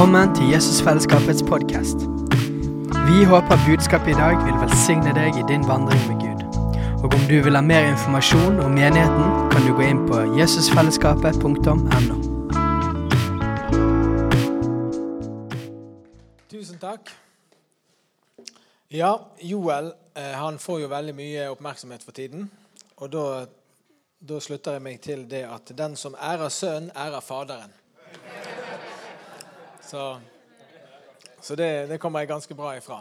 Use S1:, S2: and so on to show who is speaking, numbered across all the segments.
S1: Velkommen til Jesusfellesskapets podkast. Vi håper budskapet i dag vil velsigne deg i din vandring med Gud. Og om du vil ha mer informasjon om menigheten, kan du gå inn på jesusfellesskapet.no.
S2: Tusen takk. Ja, Joel eh, han får jo veldig mye oppmerksomhet for tiden. Og da, da slutter jeg meg til det at den som ærer sønnen, ærer Faderen. Så, så det, det, kommer jeg ganske bra ifra.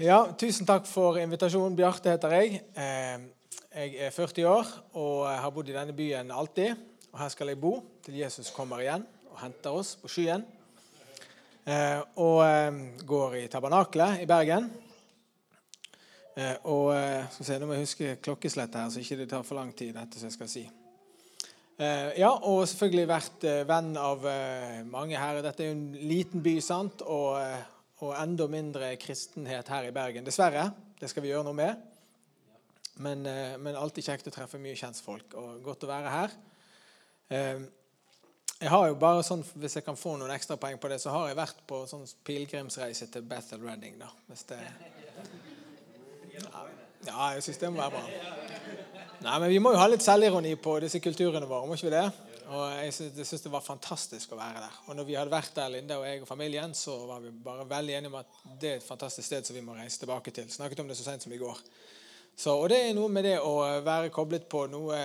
S2: Ja, tusen takk for invitasjonen. Bjarte heter jeg. Eh, jeg er 40 år og har bodd i denne byen alltid. Og her skal jeg bo til Jesus kommer igjen og henter oss på skyen. Eh, og eh, går i Tabernakelet i Bergen. Og skal se, Nå må jeg huske klokkeslettet her, så ikke det tar for lang tid. dette som jeg skal si. Eh, ja, og selvfølgelig vært eh, venn av eh, mange her. Dette er jo en liten by, sant? Og, og, enda mindre kristenhet her i Bergen. Dessverre. Det skal vi gjøre noe med. Men, men alltid kjekt å treffe mye kjentfolk, og godt å være her. Jeg har jo bare sånn, Hvis jeg kan få noen ekstra poeng på det, så har jeg vært på sånn pilegrimsreise til Bethel Redding. da, hvis det... Ja, jeg syns det må være bra. Nei, men Vi må jo ha litt selvironi på disse kulturene våre. må ikke vi det? Og Jeg syns det var fantastisk å være der. Og når vi hadde vært der, Linda og jeg og familien, så var vi bare veldig enige om at det er et fantastisk sted som vi må reise tilbake til. Snakket om det så sent som i går. Så, og det er noe med det å være koblet på noe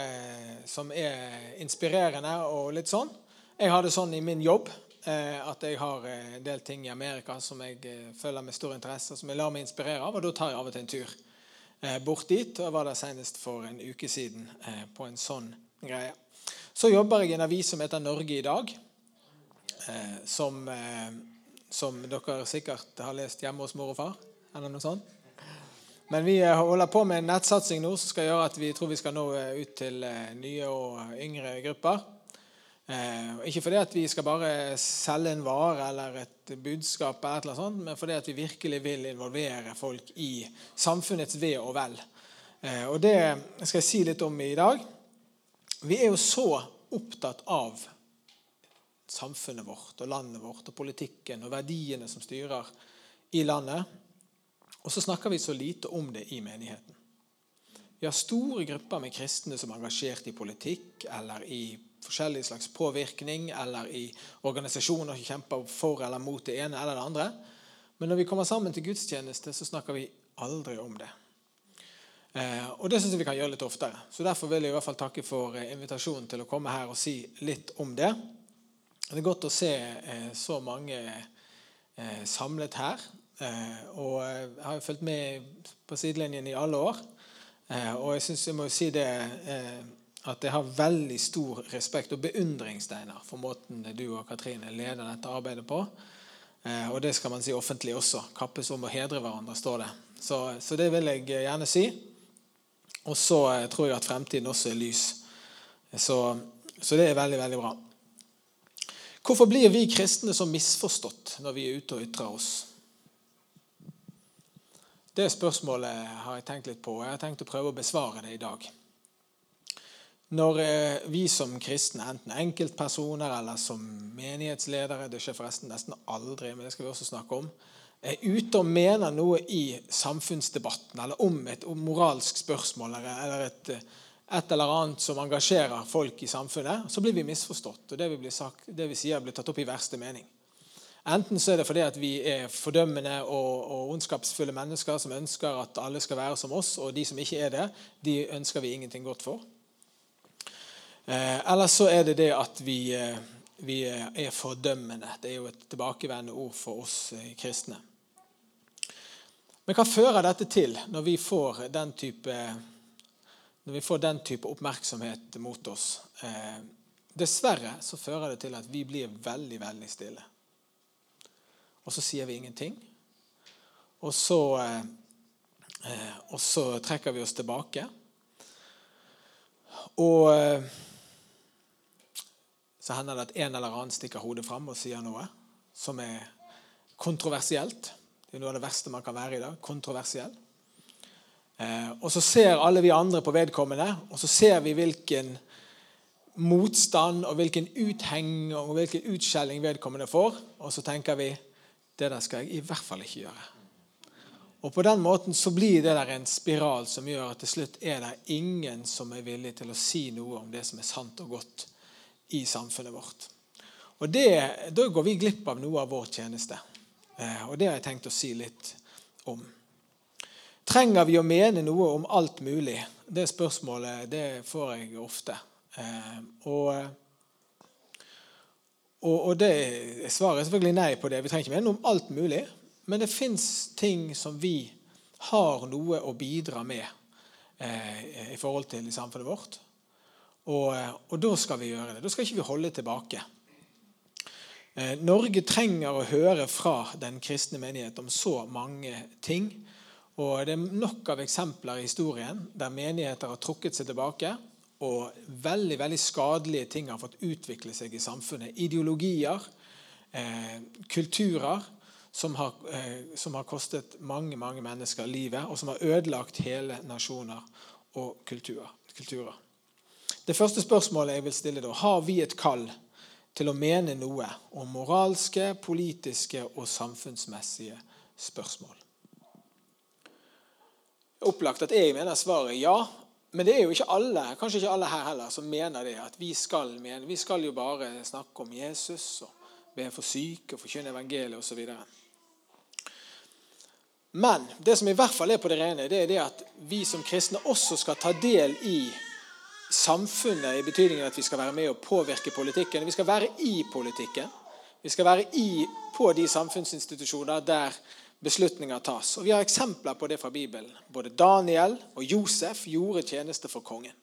S2: som er inspirerende og litt sånn. Jeg har det sånn i min jobb eh, at jeg har eh, en del ting i Amerika som jeg eh, følger med stor interesse, som jeg lar meg inspirere av, og da tar jeg av og til en tur. Eh, bort dit. Jeg var der senest for en uke siden eh, på en sånn greie. Så jobber jeg i en avis som heter Norge i dag. Eh, som, som dere sikkert har lest hjemme hos mor og far. Eller noe sånt. Men vi holder på med en nettsatsing nå som skal gjøre at vi tror vi skal nå ut til nye og yngre grupper. Eh, ikke fordi at vi skal bare selge en vare eller et budskap, eller sånt, men fordi at vi virkelig vil involvere folk i samfunnets ve og vel. Eh, og Det skal jeg si litt om i dag. Vi er jo så opptatt av samfunnet vårt og landet vårt og politikken og verdiene som styrer i landet. Og så snakker vi så lite om det i menigheten. Vi har store grupper med kristne som er engasjert i politikk eller i forskjellig slags påvirkning eller i organisasjoner som kjemper for eller mot det ene eller det andre. Men når vi kommer sammen til gudstjeneste, så snakker vi aldri om det. Eh, og det syns jeg vi kan gjøre litt oftere. Så Derfor vil jeg i hvert fall takke for eh, invitasjonen til å komme her og si litt om det. Det er godt å se eh, så mange eh, samlet her. Eh, og jeg har jo fulgt med på sidelinjen i alle år. Eh, og jeg synes jeg må si det at jeg har veldig stor respekt og beundring Steiner, for måten du og Katrine leder dette arbeidet på. Eh, og det skal man si offentlig også. Kappes om å hedre hverandre, står det. Så, så det vil jeg gjerne si. Og så eh, tror jeg at fremtiden også er lys. Så, så det er veldig, veldig bra. Hvorfor blir vi kristne så misforstått når vi er ute og ytrer oss? Det spørsmålet har jeg tenkt litt på, og jeg har tenkt å prøve å besvare det i dag. Når eh, vi som kristne, enten enkeltpersoner eller som menighetsledere Det skjer forresten nesten aldri, men det skal vi også snakke om. Er ute og mener noe i samfunnsdebatten eller om et om moralsk spørsmål eller et, et, eller annet som engasjerer folk i samfunnet, så blir vi misforstått. Og det vi, sagt, det vi sier, blir tatt opp i verste mening. Enten så er det fordi at vi er fordømmende og, og, ondskapsfulle mennesker som ønsker at alle skal være som oss, og de som ikke er det, de ønsker vi ingenting godt for. Eh, eller så er det det at vi, eh, vi, er fordømmende. Det er jo et tilbakevendende ord for oss eh, kristne. Men hva fører dette til når vi får den type, når vi får den type oppmerksomhet mot oss? dessverre så fører det til at vi blir veldig, veldig stille. Og så sier vi ingenting. Og så, og så trekker vi oss tilbake. Og så hender det at en eller annen stikker hodet fram og sier noe som er kontroversielt. Det er noe av det verste man kan være i dag. Kontroversiell. Eh, og så ser alle vi andre på vedkommende, og så ser vi hvilken motstand og hvilken utheng og hvilken utskjelling vedkommende får. Og så tenker vi det der skal jeg i hvert fall ikke gjøre. Og På den måten så blir det der en spiral som gjør at til slutt er det ingen som er villig til å si noe om det som er sant og godt i samfunnet vårt. Og det, Da går vi glipp av noe av vår tjeneste. Eh, og det har jeg tenkt å si litt om. Trenger vi å mene noe om alt mulig? Det spørsmålet det får jeg ofte. Eh, og, og, det svaret er selvfølgelig nei på det. Vi trenger ikke mene noe om alt mulig. Men det fins ting som vi har noe å bidra med eh, i forhold til i samfunnet vårt. Og, og, da skal vi gjøre det. Da skal ikke vi holde tilbake. Eh, Norge trenger å høre fra den kristne menighet om så mange ting og Det er nok av eksempler i historien der menigheter har trukket seg tilbake, og veldig veldig skadelige ting har fått utvikle seg i samfunnet. Ideologier, eh, kulturer som har, eh, som har, kostet mange mange mennesker livet, og som har ødelagt hele nasjoner og kulturer. kulturer. Det første spørsmålet jeg vil stille da, Har vi et kall til å mene noe om moralske, politiske og samfunnsmessige spørsmål? opplagt at jeg mener svaret ja. Men det er jo ikke alle kanskje ikke alle her heller, som mener det. at Vi skal mene, vi skal jo bare snakke om Jesus og be for syke og forkynne evangeliet osv. Men det som i hvert fall er på det rene, det er det at vi som kristne også skal ta del i samfunnet, i betydningen at vi skal være med og påvirke politikken. Vi skal være i politikken. Vi skal være i, på de samfunnsinstitusjoner der beslutninger tas. Og Vi har eksempler på det fra Bibelen. Både Daniel og Josef gjorde tjeneste for kongen.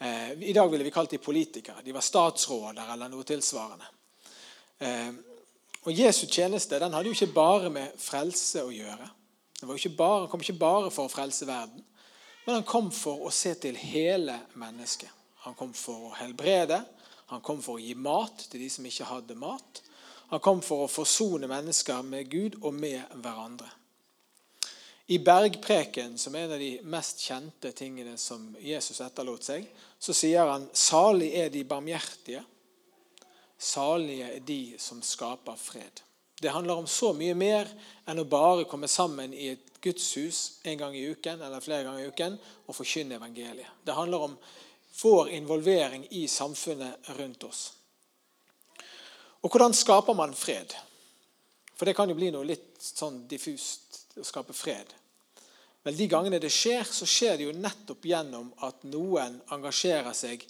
S2: Eh, I dag ville vi kalt de politikere. De var statsråder eller noe tilsvarende. Eh, og Jesu tjeneste den hadde jo ikke bare med frelse å gjøre. Bare, kom ikke bare for å frelse verden, men han kom for å se til hele mennesket. Han kom for å helbrede, han kom for å gi mat til de som ikke hadde mat. Han kom for å forsone mennesker med Gud og med hverandre. I bergpreken, som er en av de mest kjente tingene som Jesus etterlot seg, så sier han salig er de barmhjertige, salige er de som skaper fred. Det handler om så mye mer enn å bare komme sammen i et gudshus en gang i uken eller flere ganger i uken og forkynne evangeliet. Det handler om vår involvering i samfunnet rundt oss. Og hvordan skaper man fred? For det kan jo bli noe litt sånn diffust å skape fred. Men De gangene det skjer, så skjer det jo nettopp gjennom at noen engasjerer seg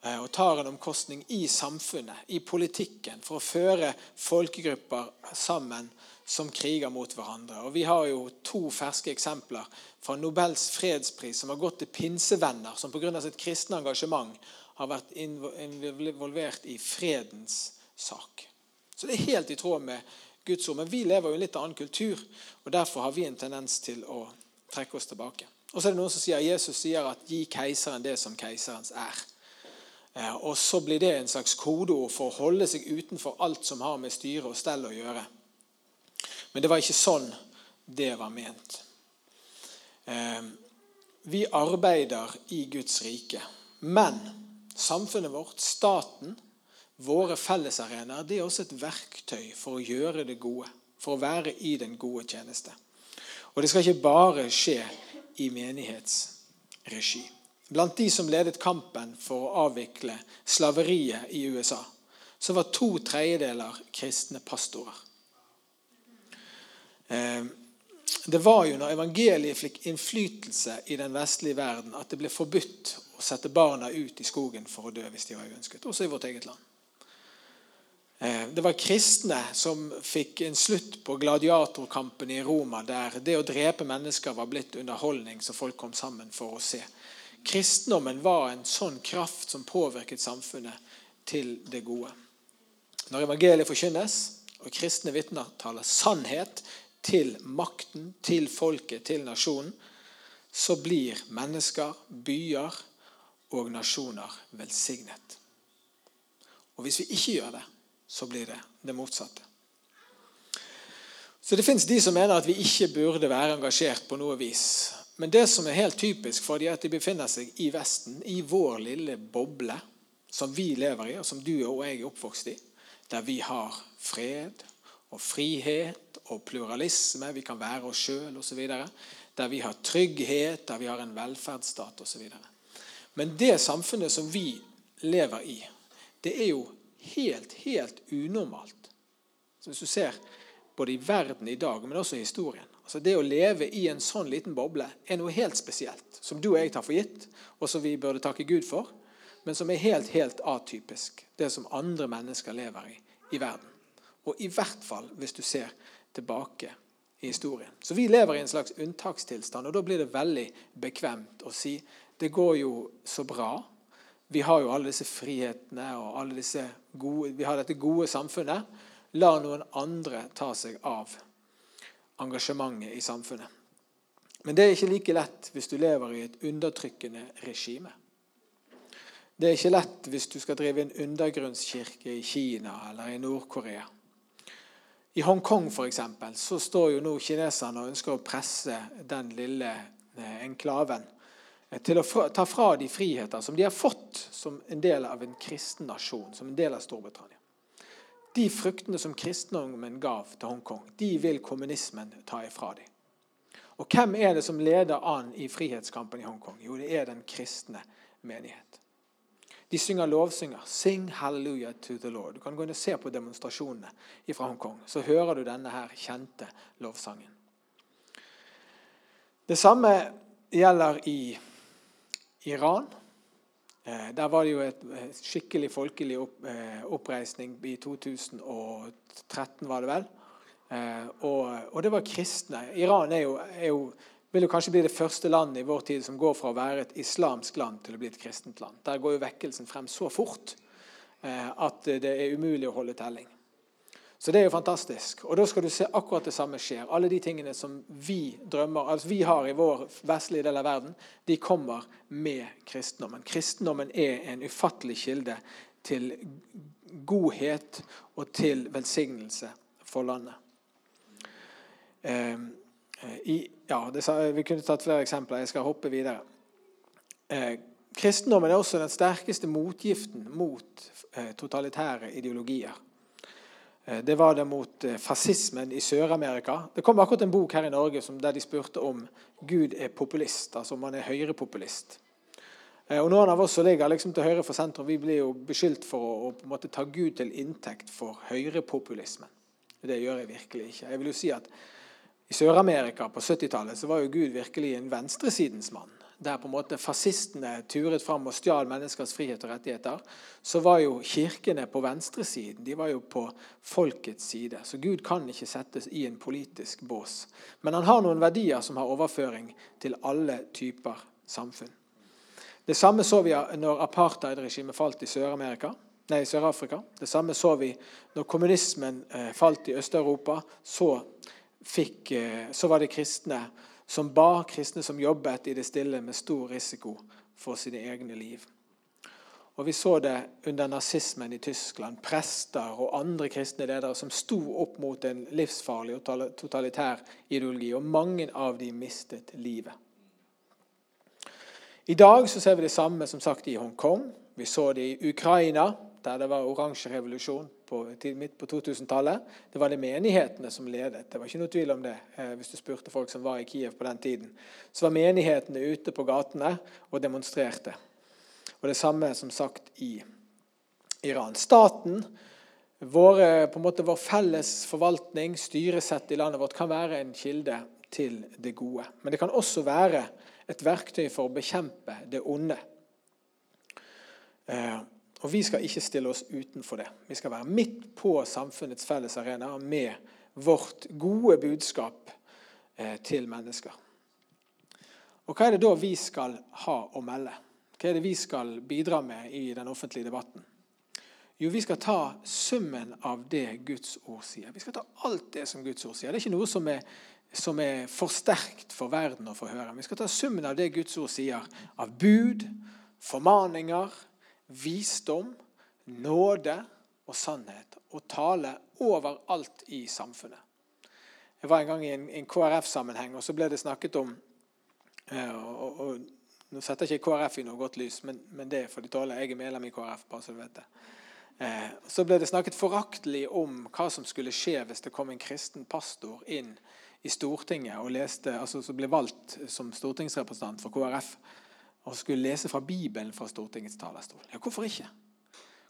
S2: og tar en omkostning i samfunnet, i politikken, for å føre folkegrupper sammen som kriger mot hverandre. Og Vi har jo to ferske eksempler fra Nobels fredspris som har gått til pinsevenner, som pga. sitt kristne engasjement har vært involvert i fredens sak. Så det er helt i tråd med Guds ord. Men vi lever jo i en litt annen kultur, og derfor har vi en tendens til å trekke oss tilbake. Og så er det noen som sier Jesus sier at 'gi keiseren det som keiserens er'. Eh, og så blir det en slags kodeord for å holde seg utenfor alt som har med styre og stell å gjøre. Men det var ikke sånn det var ment. Eh, vi arbeider i Guds rike. Men samfunnet vårt, staten, våre fellesarenaer det er også et verktøy for å gjøre det gode. For å være i den gode tjeneste. Og det skal ikke bare skje i menighetsregi. Blant de som ledet kampen for å avvikle slaveriet i USA, så var to tredjedeler kristne pastorer. Eh, det var jo når evangeliet fikk innflytelse i den vestlige verden, at det ble forbudt å sette barna ut i skogen for å dø hvis de var uønsket. Også i vårt eget land. Eh, det var kristne som fikk en slutt på gladiatorkampen i Roma, der det å drepe mennesker var blitt underholdning så folk kom sammen for å se. Kristendommen var en sånn kraft som påvirket samfunnet til det gode. Når evangeliet forkynnes, og kristne vitner taler sannhet til makten, til folket, til nasjonen, så blir mennesker, byer og nasjoner velsignet. Og hvis vi ikke gjør det, så blir det det motsatte. Så Det fins de som mener at vi ikke burde være engasjert på noe vis. Men det som er helt typisk for dem, er at de befinner seg i Vesten, i vår lille boble, som vi lever i, og som du og jeg er oppvokst i, der vi har fred og frihet og pluralisme, vi kan være oss sjøl osv., der vi har trygghet, der vi har en velferdsstat osv. Men det samfunnet som vi lever i, det er jo helt, helt unormalt. Så hvis du ser både i verden i dag, men også i historien altså Det å leve i en sånn liten boble er noe helt spesielt, som du og jeg tar for gitt, og som vi burde takke Gud for, men som er helt, helt atypisk. Det som andre mennesker lever i i verden. Og i hvert fall hvis du ser tilbake i historien. Så vi lever i en slags unntakstilstand, og da blir det veldig bekvemt å si det går jo så bra. Vi har jo alle disse frihetene og alle disse gode, vi har dette gode samfunnet. La noen andre ta seg av engasjementet i samfunnet. Men det er ikke like lett hvis du lever i et undertrykkende regime. Det er ikke lett hvis du skal drive en undergrunnskirke i Kina eller i Nord-Korea. I Hongkong for eksempel, så står jo nå kineserne og ønsker å presse den lille eh, enklaven eh, til å ta fra de friheter som de har fått som en del av en kristen nasjon, som en del av Storbritannia. De fruktene som kristendommen gav til Hongkong, de vil kommunismen ta ifra dem. Og hvem er det som leder an i frihetskampen i Hongkong? Jo, det er den kristne menighet. De synger lovsynger. 'Sing hallelujah to the Lord'. Du kan gå inn og se på demonstrasjonene fra Hongkong. Så hører du denne her kjente lovsangen. Det samme gjelder i Iran. Eh, der var det jo et skikkelig folkelig opp, oppreisning i 2013, var det vel. Og, og, det var kristne. Iran er jo, er jo vil jo kanskje bli det første landet i vår tid som går fra å være et islamsk land til å bli et kristent land. Der går jo vekkelsen frem så fort eh, at det er umulig å holde telling. Så det er jo fantastisk. Og da skal du se akkurat det samme skjer. Alle de tingene som vi drømmer, altså vi har i vår vestlige del av verden, de kommer med kristendommen. Kristendommen er en ufattelig kilde til godhet og til velsignelse for landet. Eh, i, ja, det, Vi kunne tatt flere eksempler. Jeg skal hoppe videre. Eh, kristendommen er også den sterkeste motgiften mot eh, totalitære ideologier. Eh, det var det mot eh, fascismen i Sør-Amerika. Det kom akkurat en bok her i Norge der de spurte om Gud er populist, altså om han er høyrepopulist. Eh, og Noen av oss som ligger liksom til høyre for sentrum, vi blir jo beskyldt for å, å på en måte ta Gud til inntekt for høyrepopulismen. Det gjør jeg virkelig ikke. Jeg vil jo si at i Sør-Amerika på 70-tallet var jo Gud virkelig en venstresidens mann. Der på en måte fascistene turet fram og stjal menneskers frihet og rettigheter, så var jo kirkene på venstresiden. De var jo på folkets side. Så Gud kan ikke settes i en politisk bås. Men han har noen verdier som har overføring til alle typer samfunn. Det samme så vi når apartheidregimet falt i Sør-Amerika. Nei, Sør-Afrika. Det samme så vi når kommunismen eh, falt i Øst-Europa. Så eh, så var det kristne som ba, kristne som jobbet i det stille med stor risiko for sine egne liv. Og Vi så det under nazismen i Tyskland. Prester og andre kristne ledere som sto opp mot en livsfarlig og totalitær ideologi. Og mange av dem mistet livet. I dag så ser vi det samme som sagt i Hongkong. Vi så det i Ukraina der det var oransje revolusjon på, midt på 2000-tallet. Det var det menighetene som ledet. Det var ikke noe tvil om det eh, hvis du spurte folk som var i Kiev på den tiden. Så var menighetene ute på gatene og demonstrerte. Og det samme som sagt i Iran. Staten, våre, på en måte vår felles forvaltning, styresett i landet vårt, kan være en kilde til det gode. Men det kan også være et verktøy for å bekjempe det onde. Og vi skal ikke stille oss utenfor det. Vi skal være midt på samfunnets felles arena med vårt gode budskap eh, til mennesker. Og Hva er det da vi skal ha å melde? Hva er det vi skal bidra med i den offentlige debatten? Jo, vi skal ta summen av det Guds ord sier. Vi skal ta alt det som Guds ord sier. Det er ikke noe som er, som er for sterkt for verden å få høre. Vi skal ta summen av det Guds ord sier, av bud, formaninger, visdom, nåde og sannhet og tale overalt i samfunnet. Jeg var en gang i en, en KrF-sammenheng, og så ble det snakket om eh, og, og, Nå setter jeg ikke KrF i noe godt lys, men, men det får de tåle. Jeg er medlem i KrF. bare så du vet det. Eh, så ble det snakket foraktelig om hva som skulle skje hvis det kom en kristen pastor inn i Stortinget og leste, altså som ble valgt som stortingsrepresentant for KrF og skulle lese fra Bibelen fra Stortingets talerstol. Ja, Hvorfor ikke?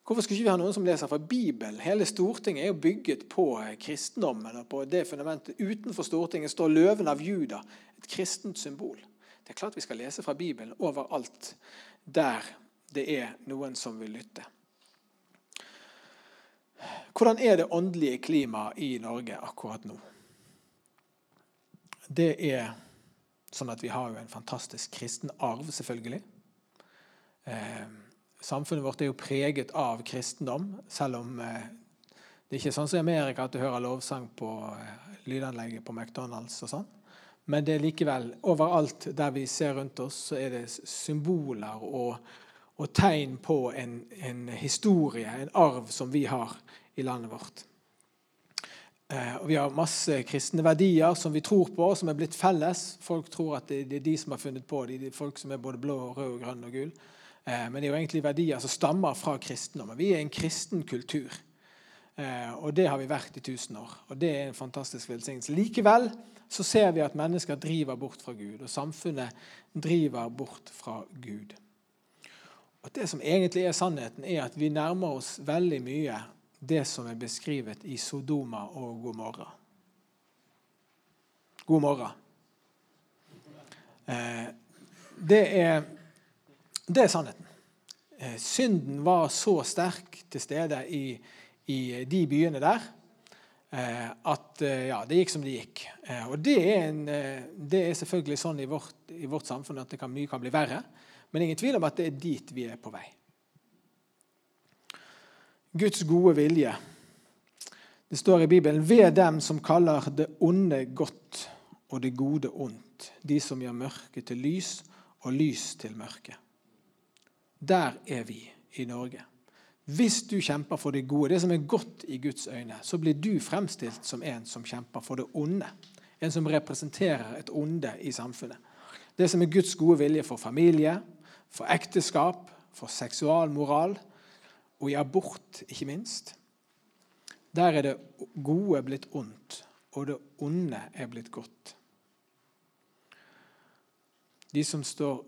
S2: Hvorfor skulle ikke vi ha noen som leser fra Bibelen? Hele Stortinget er jo bygget på kristendommen. og på det fundamentet. Utenfor Stortinget står løven av Juda, et kristent symbol. Det er klart vi skal lese fra Bibelen overalt der det er noen som vil lytte. Hvordan er det åndelige klimaet i Norge akkurat nå? Det er sånn at vi har jo en fantastisk kristen arv, selvfølgelig. Eh, samfunnet vårt er jo preget av kristendom, selv om eh, det er ikke sånn som i Amerika at du hører lovsang på eh, lydanlegget på McDonald's og sånn. Men det er likevel overalt der vi ser rundt oss, så er det symboler og, og tegn på en, en historie, en arv, som vi har i landet vårt. Eh, og Vi har masse kristne verdier som vi tror på, som er blitt felles. Folk tror at det, er de som har funnet på det. er folk som er både blå, rød, grønn og gul. Eh, men det er jo egentlig verdier som stammer fra kristendommen. Vi er en kristen kultur. Eh, og det har vi vært i tusen år. Og det er en fantastisk velsignelse. Likevel så ser vi at mennesker driver bort fra Gud, og samfunnet driver bort fra Gud. Og Det som egentlig er sannheten, er at vi nærmer oss veldig mye det som er beskrevet i Sodoma og Gomorra. God morgen. Eh, det er, det er sannheten. Eh, synden var så sterk til stede i, i de byene der eh, at ja, det gikk som det gikk. Og det er, en, det er selvfølgelig sånn i vårt, i vårt samfunn at kan, mye kan bli verre. Men ingen tvil om at det er dit vi er på vei. Guds gode vilje. Det står i Bibelen ved dem som kaller det onde godt og det gode ondt, de som gjør mørke til lys og lys til mørke. Der er vi i Norge. Hvis du kjemper for det gode, det som er godt i Guds øyne, så blir du fremstilt som en som kjemper for det onde. En som representerer et onde i samfunnet. Det som er Guds gode vilje for familie, for ekteskap, for seksualmoral, og i abort, ikke minst. Der er det gode blitt ondt, og det onde er blitt godt. De som står,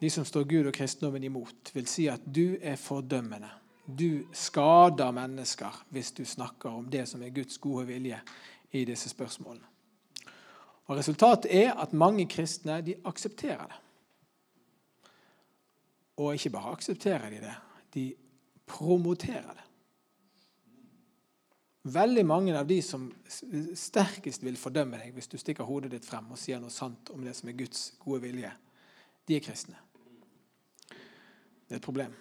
S2: de som står Gud og kristendommen imot, vil si at du er fordømmende. Du skader mennesker hvis du snakker om det som er Guds gode vilje i disse spørsmålene. Og Resultatet er at mange kristne de aksepterer det. Og ikke bare aksepterer de det, de promotere det. Veldig mange av de som sterkest vil fordømme deg hvis du stikker hodet ditt frem og sier noe sant om det som er Guds gode vilje, de er kristne. Det er et problem.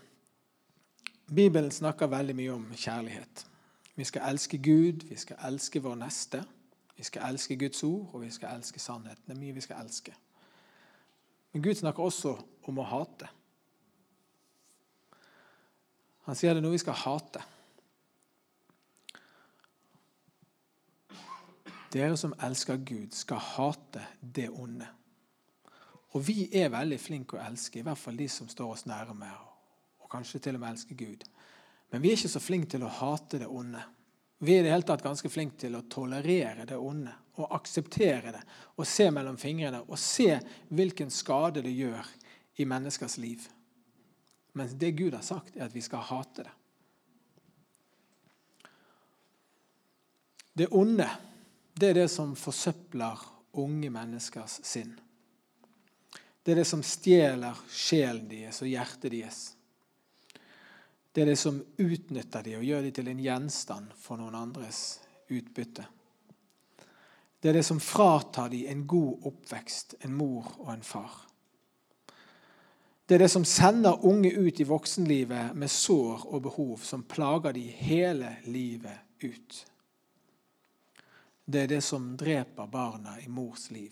S2: Bibelen snakker veldig mye om kjærlighet. Vi skal elske Gud, vi skal elske vår neste. Vi skal elske Guds ord, og vi skal elske sannheten. Det er mye vi skal elske. Men Gud snakker også om å hate. Han sier det er noe vi skal hate. Dere som elsker Gud, skal hate det onde. Og vi er veldig flinke å elske, i hvert fall de som står oss nærme, og kanskje til og med elsker Gud. Men vi er ikke så flinke til å hate det onde. Vi er i det hele tatt ganske flinke til å tolerere det onde og akseptere det og se mellom fingrene og se hvilken skade det gjør i menneskers liv. Mens det Gud har sagt, er at vi skal hate det. Det onde, det er det som forsøpler unge menneskers sinn. Det er det som stjeler sjelen deres og hjertet deres. Det er det som utnytter dem og gjør dem til en gjenstand for noen andres utbytte. Det er det som fratar dem en god oppvekst, en mor og en far. Det er det som sender unge ut i voksenlivet med sår og behov som plager de hele livet ut. Det er det som dreper barna i mors liv.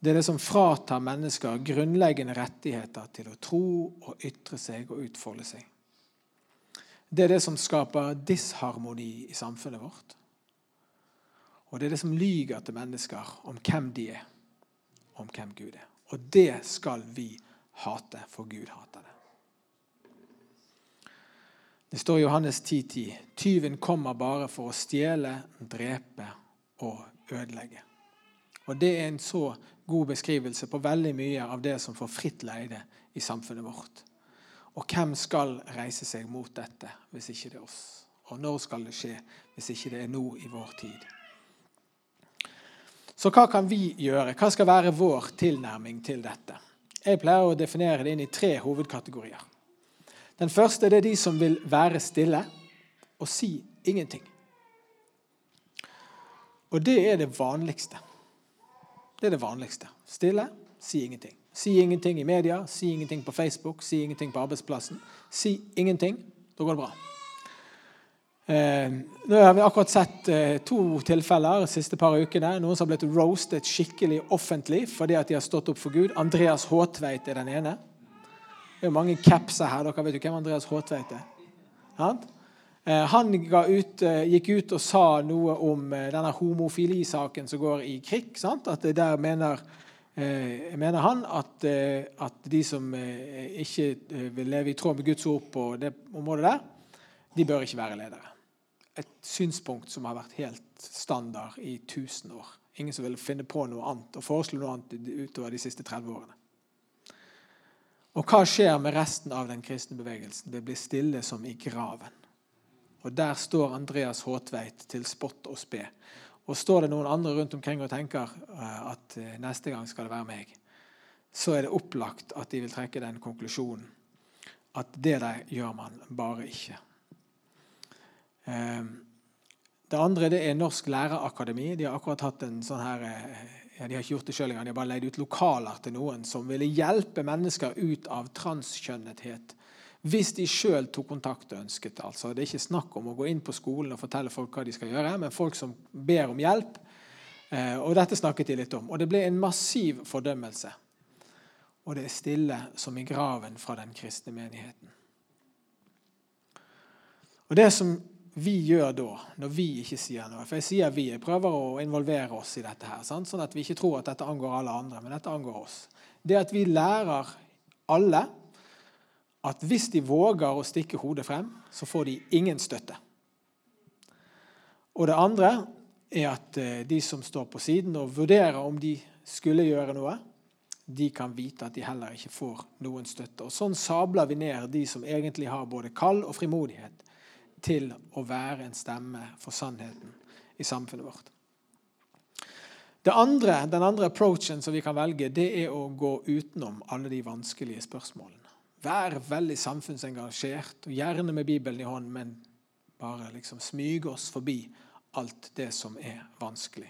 S2: Det er det som fratar mennesker grunnleggende rettigheter til å tro og ytre seg og utfolde seg. Det er det som skaper disharmoni i samfunnet vårt. Og det er det som lyger til mennesker om hvem de er, og om hvem Gud er. Og det skal vi hate, for Gud hater det. Det står i Johannes 10,10.: 10, Tyven kommer bare for å stjele, drepe og ødelegge. Og Det er en så god beskrivelse på veldig mye av det som får fritt leide i samfunnet vårt. Og hvem skal reise seg mot dette hvis ikke det er oss? Og når skal det skje hvis ikke det er nå i vår tid? Så hva kan vi gjøre? Hva skal være vår tilnærming til dette? Jeg pleier å definere det inn i tre hovedkategorier. Den første er de som vil være stille og si ingenting. Og det er det vanligste. Det er det vanligste. Stille, si ingenting. Si ingenting i media, si ingenting på Facebook, si ingenting på arbeidsplassen. Si ingenting. Da går det bra. Eh, nå har vi akkurat sett eh, to tilfeller de siste par ukene. Noen som har blitt roastet skikkelig offentlig fordi at de har stått opp for Gud. Andreas Håtveit er den ene. Det er mange capser her. Dere vet jo hvem Andreas Håtveit er. Eh, han ut, eh, gikk ut og sa noe om eh, denne homofilisaken som går i krig. Sant? At det der mener Eh, mener han at, at, de som ikke vil leve i tråd med Guds ord på det området der, de bør ikke være ledere. Et synspunkt som har vært helt standard i 1000 år. Ingen som ville finne på noe annet og foreslå noe annet utover de siste 30 årene. Og hva skjer med resten av den kristne bevegelsen? Det blir stille som i graven. Og der står Andreas Håtveit til spott og spe og står det noen andre rundt omkring og tenker eh, at eh, neste gang skal det være meg, så er det opplagt at de vil trekke den konklusjonen at det der gjør man bare ikke. Ehm, det andre det er Norsk lærerakademi. De har akkurat hatt en sånn her eh, ja, De har ikke gjort det sjøl engang, de har bare leid ut lokaler til noen som ville hjelpe mennesker ut av transkjønnethet hvis de sjøl tok kontakt og ønsket det. Altså, det er ikke snakk om å gå inn på skolen og fortelle folk hva de skal gjøre, men folk som ber om hjelp. Eh, og dette snakket de litt om. Og det ble en massiv fordømmelse. Og det er stille som i graven fra den kristne menigheten. Og det som vi gjør da, når vi ikke sier noe For jeg sier vi, jeg prøver å involvere oss i dette, her, sant? sånn at vi ikke tror at dette angår alle andre, men dette angår oss. Det at vi lærer alle at hvis de våger å stikke hodet frem, så får de ingen støtte. Og det andre er at eh, de som står på siden og vurderer om de skulle gjøre noe, de kan vite at de heller ikke får noen støtte. Og Sånn sabler vi ned de som egentlig har både kall og frimodighet til å være en stemme for sannheten i samfunnet vårt. Andre, den andre approachen som vi kan velge, det er å gå utenom alle de vanskelige spørsmålene. Vær veldig samfunnsengasjert, og gjerne med Bibelen i hånden, men bare liksom smyge oss forbi alt det som er vanskelig.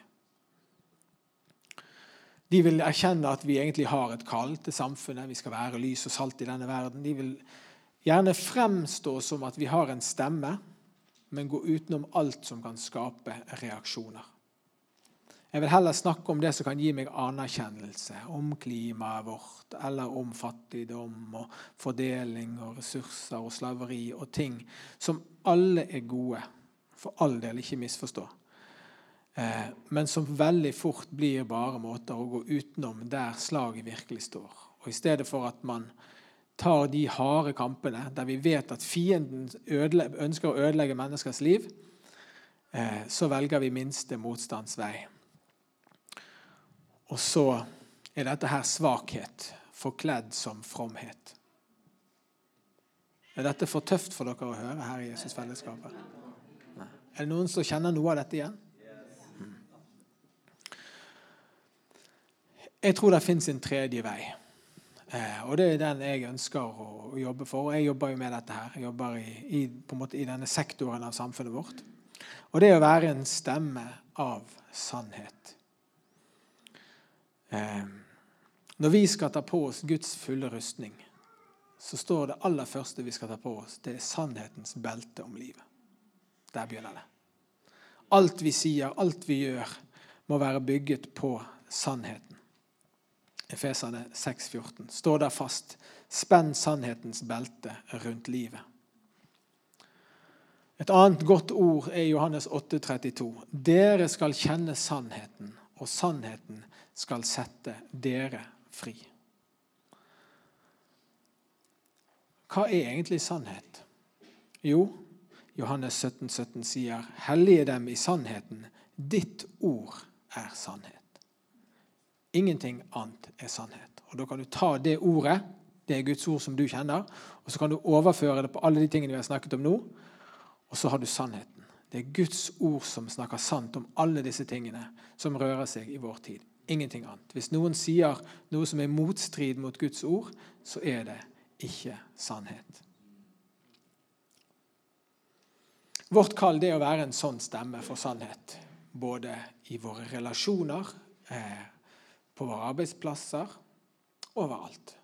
S2: De vil erkjenne at vi egentlig har et kall til samfunnet. Vi skal være lys og salt i denne verden. De vil gjerne fremstå som at vi har en stemme, men gå utenom alt som kan skape reaksjoner. Jeg vil heller snakke om det som kan gi meg anerkjennelse. Om klimaet vårt, eller om fattigdom og fordeling og ressurser og slaveri og ting som alle er gode. For all del, ikke misforstå. Eh, men som veldig fort blir bare måter å gå utenom der slaget virkelig står. Og I stedet for at man tar de harde kampene der vi vet at fienden ønsker å ødelegge menneskers liv, eh, så velger vi minste motstands vei. Og så er dette her svakhet forkledd som fromhet. Er dette for tøft for dere å høre her i Jesusfellesskapet? Er det noen som kjenner noe av dette igjen? Hmm. Jeg tror det fins en tredje vei. Eh, og det er den jeg ønsker å jobbe for. Og jeg jobber jo med dette her. Jeg jobber i, i, i denne sektoren av samfunnet vårt. Og det er å være en stemme av sannhet. Eh, når vi skal ta på oss Guds fulle rustning, så står det aller første vi skal ta på oss, det er sannhetens belte om livet. Der begynner det. Alt vi sier, alt vi gjør, må være bygget på sannheten. Efeserne 6,14. Stå der fast. Spenn sannhetens belte rundt livet. Et annet godt ord er Johannes 8.32. Dere skal kjenne sannheten, og sannheten skal sette dere fri. Hva er egentlig sannhet? Jo, Johannes 17.17 17 sier, 'Hellige dem i sannheten. Ditt ord er sannhet'. Ingenting annet er sannhet. Og Da kan du ta det ordet, det er Guds ord som du kjenner, og så kan du overføre det på alle de tingene vi har snakket om nå, og så har du sannheten. Det er Guds ord som snakker sant om alle disse tingene som rører seg i vår tid. Ingenting annet. Hvis noen sier noe som er motstrid mot Guds ord, så er det ikke sannhet. Vårt kall er å være en sånn stemme for sannhet. Både i våre relasjoner, eh, på våre arbeidsplasser, overalt.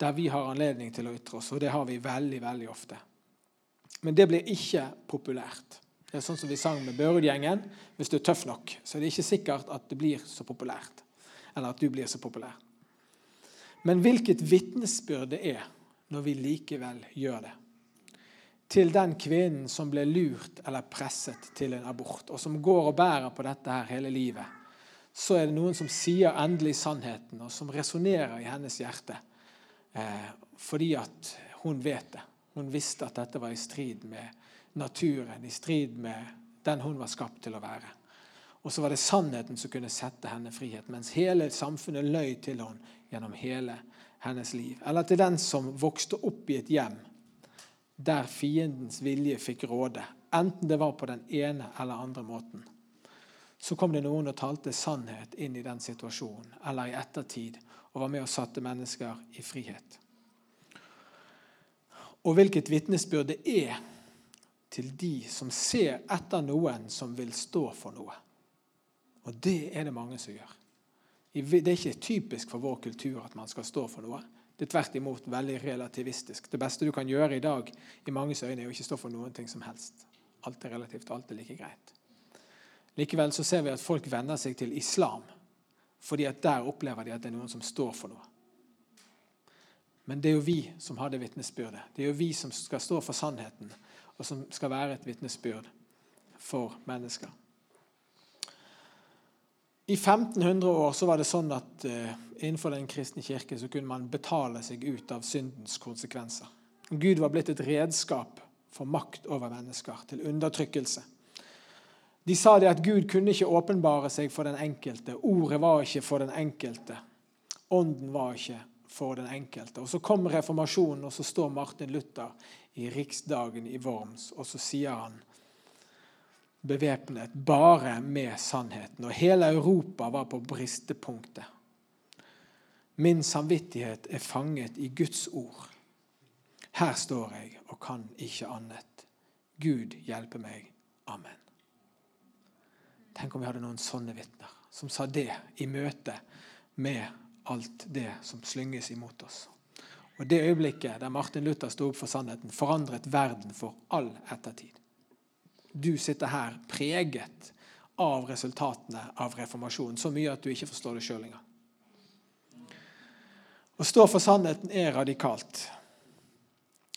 S2: Der vi har anledning til å ytre oss, og det har vi veldig, veldig ofte. Men det blir ikke populært. Det er sånn som vi sang med Børud-gjengen. Hvis du er tøff nok, så er det ikke sikkert at det blir så populært. Eller at du blir så populær. Men hvilket vitnesbyrd det er når vi likevel gjør det. Til den kvinnen som ble lurt eller presset til en abort, og som går og bærer på dette her hele livet, så er det noen som sier endelig sannheten, og som resonnerer i hennes hjerte. Eh, fordi at hun vet det. Hun visste at dette var i strid med naturen, i strid med den hun var skapt til å være. Og så var det sannheten som kunne sette henne frihet, mens hele samfunnet løy til henne gjennom hele hennes liv. Eller til den som vokste opp i et hjem der fiendens vilje fikk råde, enten det var på den ene eller andre måten. Så kom det noen og talte sannhet inn i den situasjonen, eller i ettertid, og var med og satte mennesker i frihet. Og hvilket vitnesbyrd det er til de som ser etter noen som vil stå for noe. Og det er det mange som gjør. Det er ikke typisk for vår kultur at man skal stå for noe. Det er tvert imot veldig relativistisk. Det beste du kan gjøre i dag, i manges øyne, er å ikke stå for noen ting som helst. Alt er relativt, alt er like greit. Likevel så ser vi at folk venner seg til islam, fordi at der opplever de at det er noen som står for noe. Men det er jo vi som har det vitnesbyrdet. Det er jo vi som skal stå for sannheten og som skal være et vitnesbyrd for mennesker. I 1500 år så var det sånn at uh, innenfor den kristne kirke så kunne man betale seg ut av syndens konsekvenser. Gud var blitt et redskap for makt over mennesker, til undertrykkelse. De sa det at Gud kunne ikke åpenbare seg for den enkelte. Ordet var ikke for den enkelte. Ånden var ikke for den enkelte. Og Så kom reformasjonen, og så står Martin Luther i riksdagen i Worms, og så sier han bevæpnet bare med sannheten. Og hele Europa var på bristepunktet. Min samvittighet er fanget i Guds ord. Her står jeg og kan ikke annet. Gud hjelpe meg. Amen. Tenk om vi hadde noen sånne vitner som sa det i møte med alt det som slynges imot oss. Og Det øyeblikket der Martin Luther sto opp for sannheten, forandret verden for all ettertid. Du sitter her preget av resultatene av reformasjonen, så mye at du ikke forstår det sjøl engang. Å stå for sannheten er radikalt,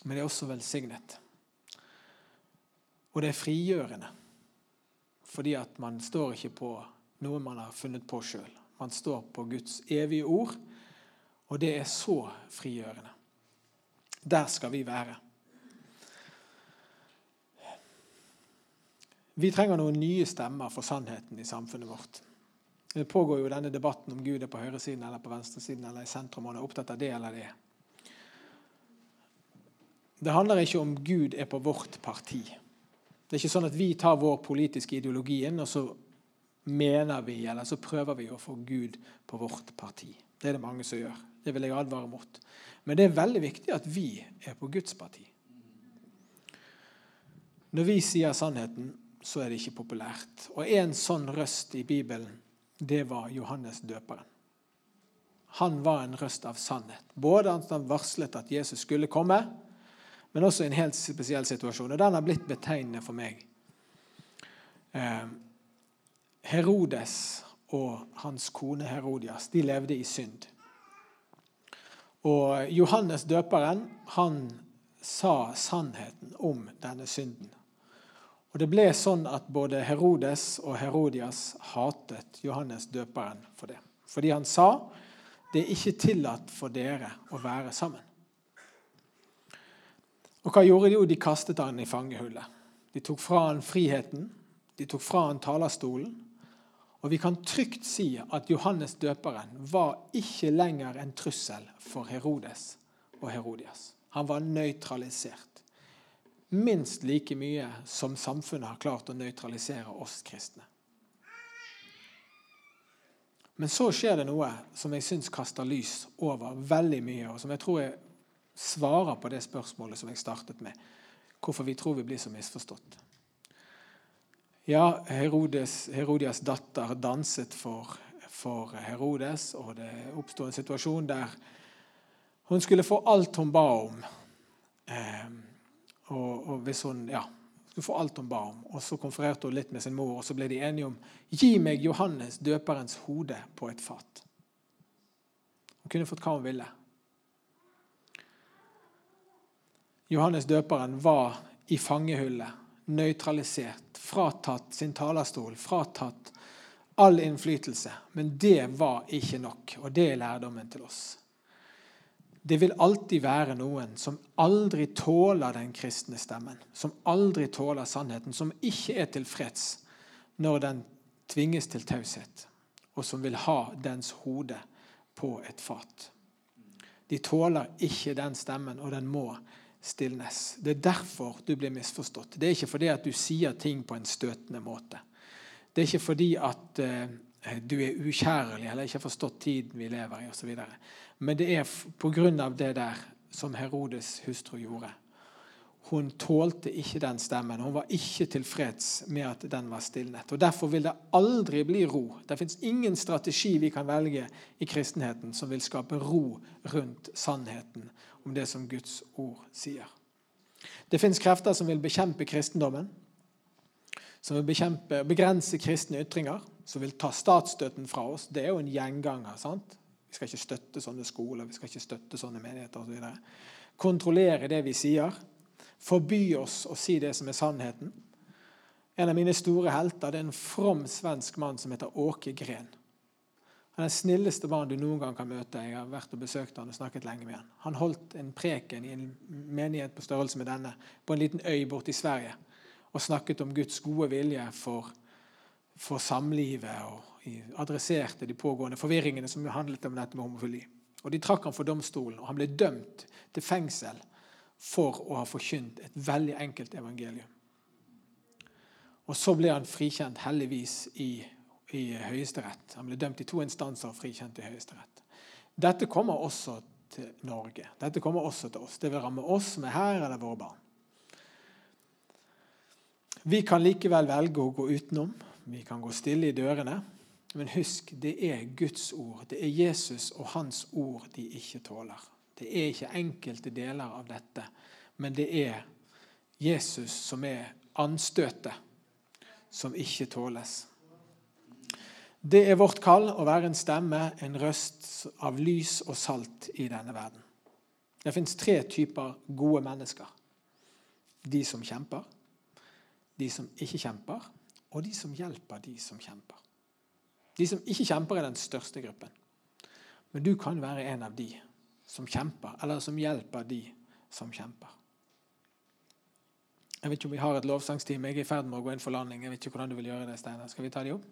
S2: men det er også velsignet. Og det er frigjørende, fordi at man står ikke på noe man har funnet på sjøl. Man står på Guds evige ord, og det er så frigjørende. Der skal vi være. Vi trenger noen nye stemmer for sannheten i samfunnet vårt. Det pågår jo denne debatten om Gud er på høyresiden eller på venstresiden eller i sentrum. og er opptatt av det eller det. Det handler ikke om Gud er på vårt parti. Det er ikke sånn at vi tar vår politiske ideologi inn, og så mener vi, eller så prøver vi å få Gud på vårt parti. Det er det mange som gjør. Det vil jeg advare mot. Men det er veldig viktig at vi er på Guds parti. Når vi sier sannheten, så er det ikke populært. Og en sånn røst i Bibelen, det var Johannes døperen. Han var en røst av sannhet. Både at han varslet at Jesus skulle komme, men også i en helt spesiell situasjon. Og den har blitt betegnende for meg. Eh, Herodes og hans kone Herodias de levde i synd. Og Johannes døperen han sa sannheten om denne synden. Og Det ble sånn at både Herodes og Herodias hatet Johannes døperen for det. Fordi han sa det er ikke tillatt for dere å være sammen. Og hva gjorde de? Jo, de kastet han i fangehullet. De tok fra han friheten, de tok fra han talerstolen. Og vi kan trygt si at Johannes døperen var ikke lenger en trussel for Herodes og Herodias. Han var nøytralisert. Minst like mye som samfunnet har klart å nøytralisere oss kristne. Men så skjer det noe som jeg syns kaster lys over veldig mye, og som jeg tror jeg svarer på det spørsmålet som jeg startet med. Hvorfor vi tror vi blir så misforstått. Ja, Herodes, Herodias datter danset for, for Herodes, og det oppsto en situasjon der hun skulle få alt hun ba om. Eh, og, og, hvis hun ja, skulle få alt hun ba om. Og Så konfererte hun litt med sin mor, og så ble de enige om gi meg Johannes døperens hode på et fat. Hun kunne fått hva hun ville. Johannes døperen var i fangehullet, nøytralisert, fratatt sin talerstol, fratatt all innflytelse. Men det var ikke nok, og det er lærdommen til oss. Det vil alltid være noen som aldri tåler den kristne stemmen, som aldri tåler sannheten, som ikke er tilfreds når den tvinges til taushet, og som vil ha dens hode på et fat. De tåler ikke den stemmen, og den må stilnes. Det er derfor du blir misforstått. Det er ikke fordi at du sier ting på en støtende måte. Det er ikke fordi at uh, du er ukjærlig eller ikke har forstått tiden vi lever i osv. Men det er pga. det der som Herodes hustru gjorde. Hun tålte ikke den stemmen. Hun var ikke tilfreds med at den var stilnet. Og Derfor vil det aldri bli ro. Det fins ingen strategi vi kan velge i kristenheten som vil skape ro rundt sannheten om det som Guds ord sier. Det fins krefter som vil bekjempe kristendommen, som vil bekjempe, begrense kristne ytringer, som vil ta statsstøtten fra oss. Det er jo en gjenganger. sant? Vi skal ikke støtte sånne skoler, vi skal ikke støtte sånne menigheter osv. Så Kontrollere det vi sier. Forby oss å si det som er sannheten. En av mine store helter det er en from svensk mann som heter Åke Gren. Han er den snilleste mannen du noen gang kan møte. Jeg har vært og besøkt han og snakket lenge med han. Han holdt en preken i en menighet på størrelse med denne på en liten øy borte i Sverige og snakket om Guds gode vilje for, for samlivet og adresserte de pågående forvirringene som handlet om dette med homofili. Og De trakk han for domstolen, og han ble dømt til fengsel for å ha forkynt et veldig enkelt evangelium. Og Så ble han frikjent, heldigvis, i, i Høyesterett. Han ble dømt i to instanser og frikjent i Høyesterett. Dette kommer også til Norge. Dette kommer også til oss. Det vil ramme oss som er her, eller våre barn. Vi kan likevel velge å gå utenom. Vi kan gå stille i dørene. Men husk, det er Guds ord. Det er Jesus og hans ord de ikke tåler. Det er ikke enkelte deler av dette, men det er Jesus som er anstøtet, som ikke tåles. Det er vårt kall å være en stemme, en røst av lys og salt i denne verden. Det fins tre typer gode mennesker. De som kjemper, de som ikke kjemper, og de som hjelper de som kjemper. De som ikke kjemper, er den største gruppen. Men du kan være en av de som kjemper, eller som hjelper de som kjemper. Jeg vet ikke om vi har et lovsangsteam. Jeg er i ferd med å gå inn for landing. Jeg vet ikke hvordan du vil gjøre det, Steinar. Skal vi ta de opp?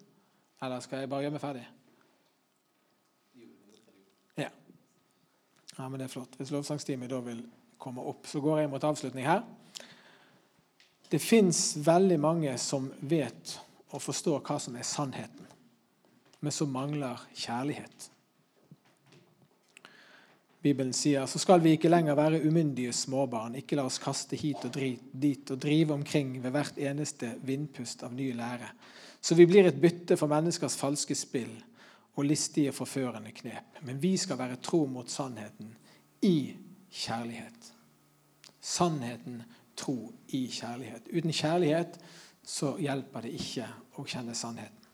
S2: Eller skal jeg bare gjøre meg ferdig? Ja. ja, men det er flott. Hvis lovsangsteamet da vil komme opp, så går jeg mot avslutning her. Det fins veldig mange som vet og forstår hva som er sannheten men som mangler kjærlighet. Bibelen sier så skal vi ikke lenger være umyndige småbarn, ikke la oss kaste hit og dit og drive omkring ved hvert eneste vindpust av ny lære, så vi blir et bytte for menneskers falske spill og listige, forførende knep. Men vi skal være tro mot sannheten i kjærlighet. Sannheten, tro i kjærlighet. Uten kjærlighet så hjelper det ikke å kjenne sannheten.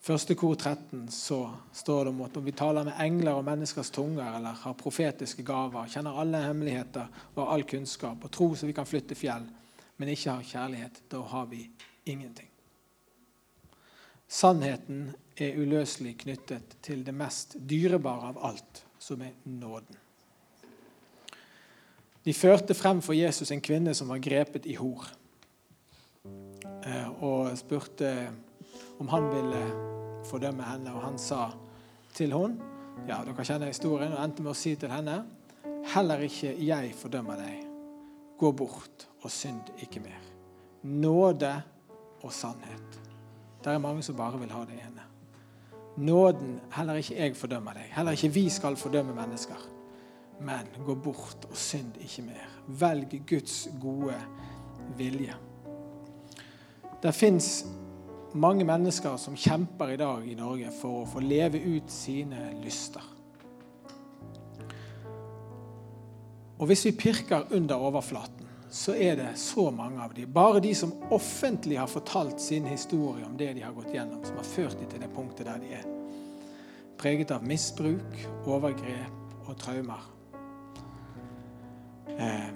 S2: Første kor 13 så står det om at om vi taler med engler og menneskers tunger eller har profetiske gaver, kjenner alle hemmeligheter og all kunnskap og tror så vi kan flytte fjell, men ikke har kjærlighet, da har vi ingenting. Sannheten er uløselig knyttet til det mest dyrebare av alt, som er nåden. De førte frem for Jesus en kvinne som var grepet i hor, eh, og spurte om han ville fordømme henne. Og han sa til henne ja, dere kjenner historien, og endte med å si til henne Heller ikke jeg fordømmer deg. Gå bort og synd ikke mer. Nåde og sannhet. Det er mange som bare vil ha det ene. Nåden Heller ikke jeg fordømmer deg. Heller ikke vi skal fordømme mennesker. Men gå bort og synd ikke mer. Velg Guds gode vilje. Det fins mange mennesker som kjemper i dag i Norge for å få leve ut sine lyster. Og hvis vi pirker under overflaten, så er det så mange av dem. Bare de som offentlig har fortalt sin historie om det de har gått gjennom, som har ført dem til det punktet der de er. Preget av misbruk, overgrep og traumer. Eh,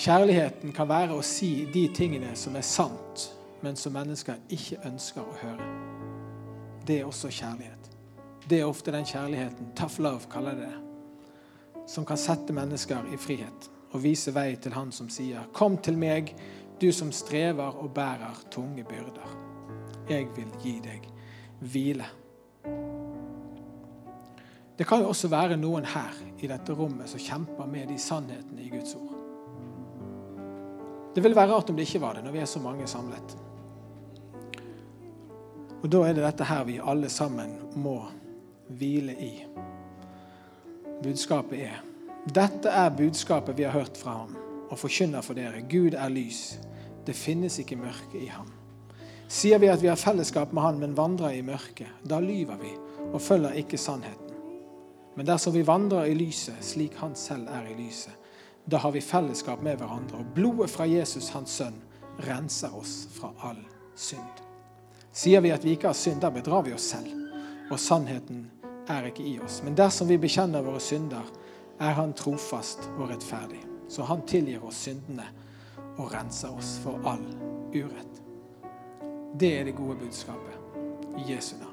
S2: kjærligheten kan være å si de tingene som er sant, men som mennesker ikke ønsker å høre. Det er også kjærlighet. Det er ofte den kjærligheten tough love kaller det som kan sette mennesker i frihet og vise vei til Han som sier, 'Kom til meg, du som strever og bærer tunge byrder. Jeg vil gi deg hvile.' Det kan jo også være noen her i dette rommet som kjemper med de sannhetene i Guds ord. Det ville være rart om det ikke var det, når vi er så mange samlet. Og Da er det dette her vi alle sammen må hvile i. Budskapet er Dette er budskapet vi har hørt fra ham og forkynner for dere. Gud er lys. Det finnes ikke mørke i ham. Sier vi at vi har fellesskap med Han, men vandrer i mørket, da lyver vi og følger ikke sannheten. Men dersom vi vandrer i lyset, slik Han selv er i lyset, da har vi fellesskap med hverandre. Og blodet fra Jesus, Hans sønn, renser oss fra all synd. Sier vi at vi ikke har synd, da bedrar vi oss selv, og sannheten er ikke i oss. Men dersom vi bekjenner våre synder, er Han trofast og rettferdig. Så Han tilgir oss syndene og renser oss for all urett. Det er det gode budskapet i Jesu navn.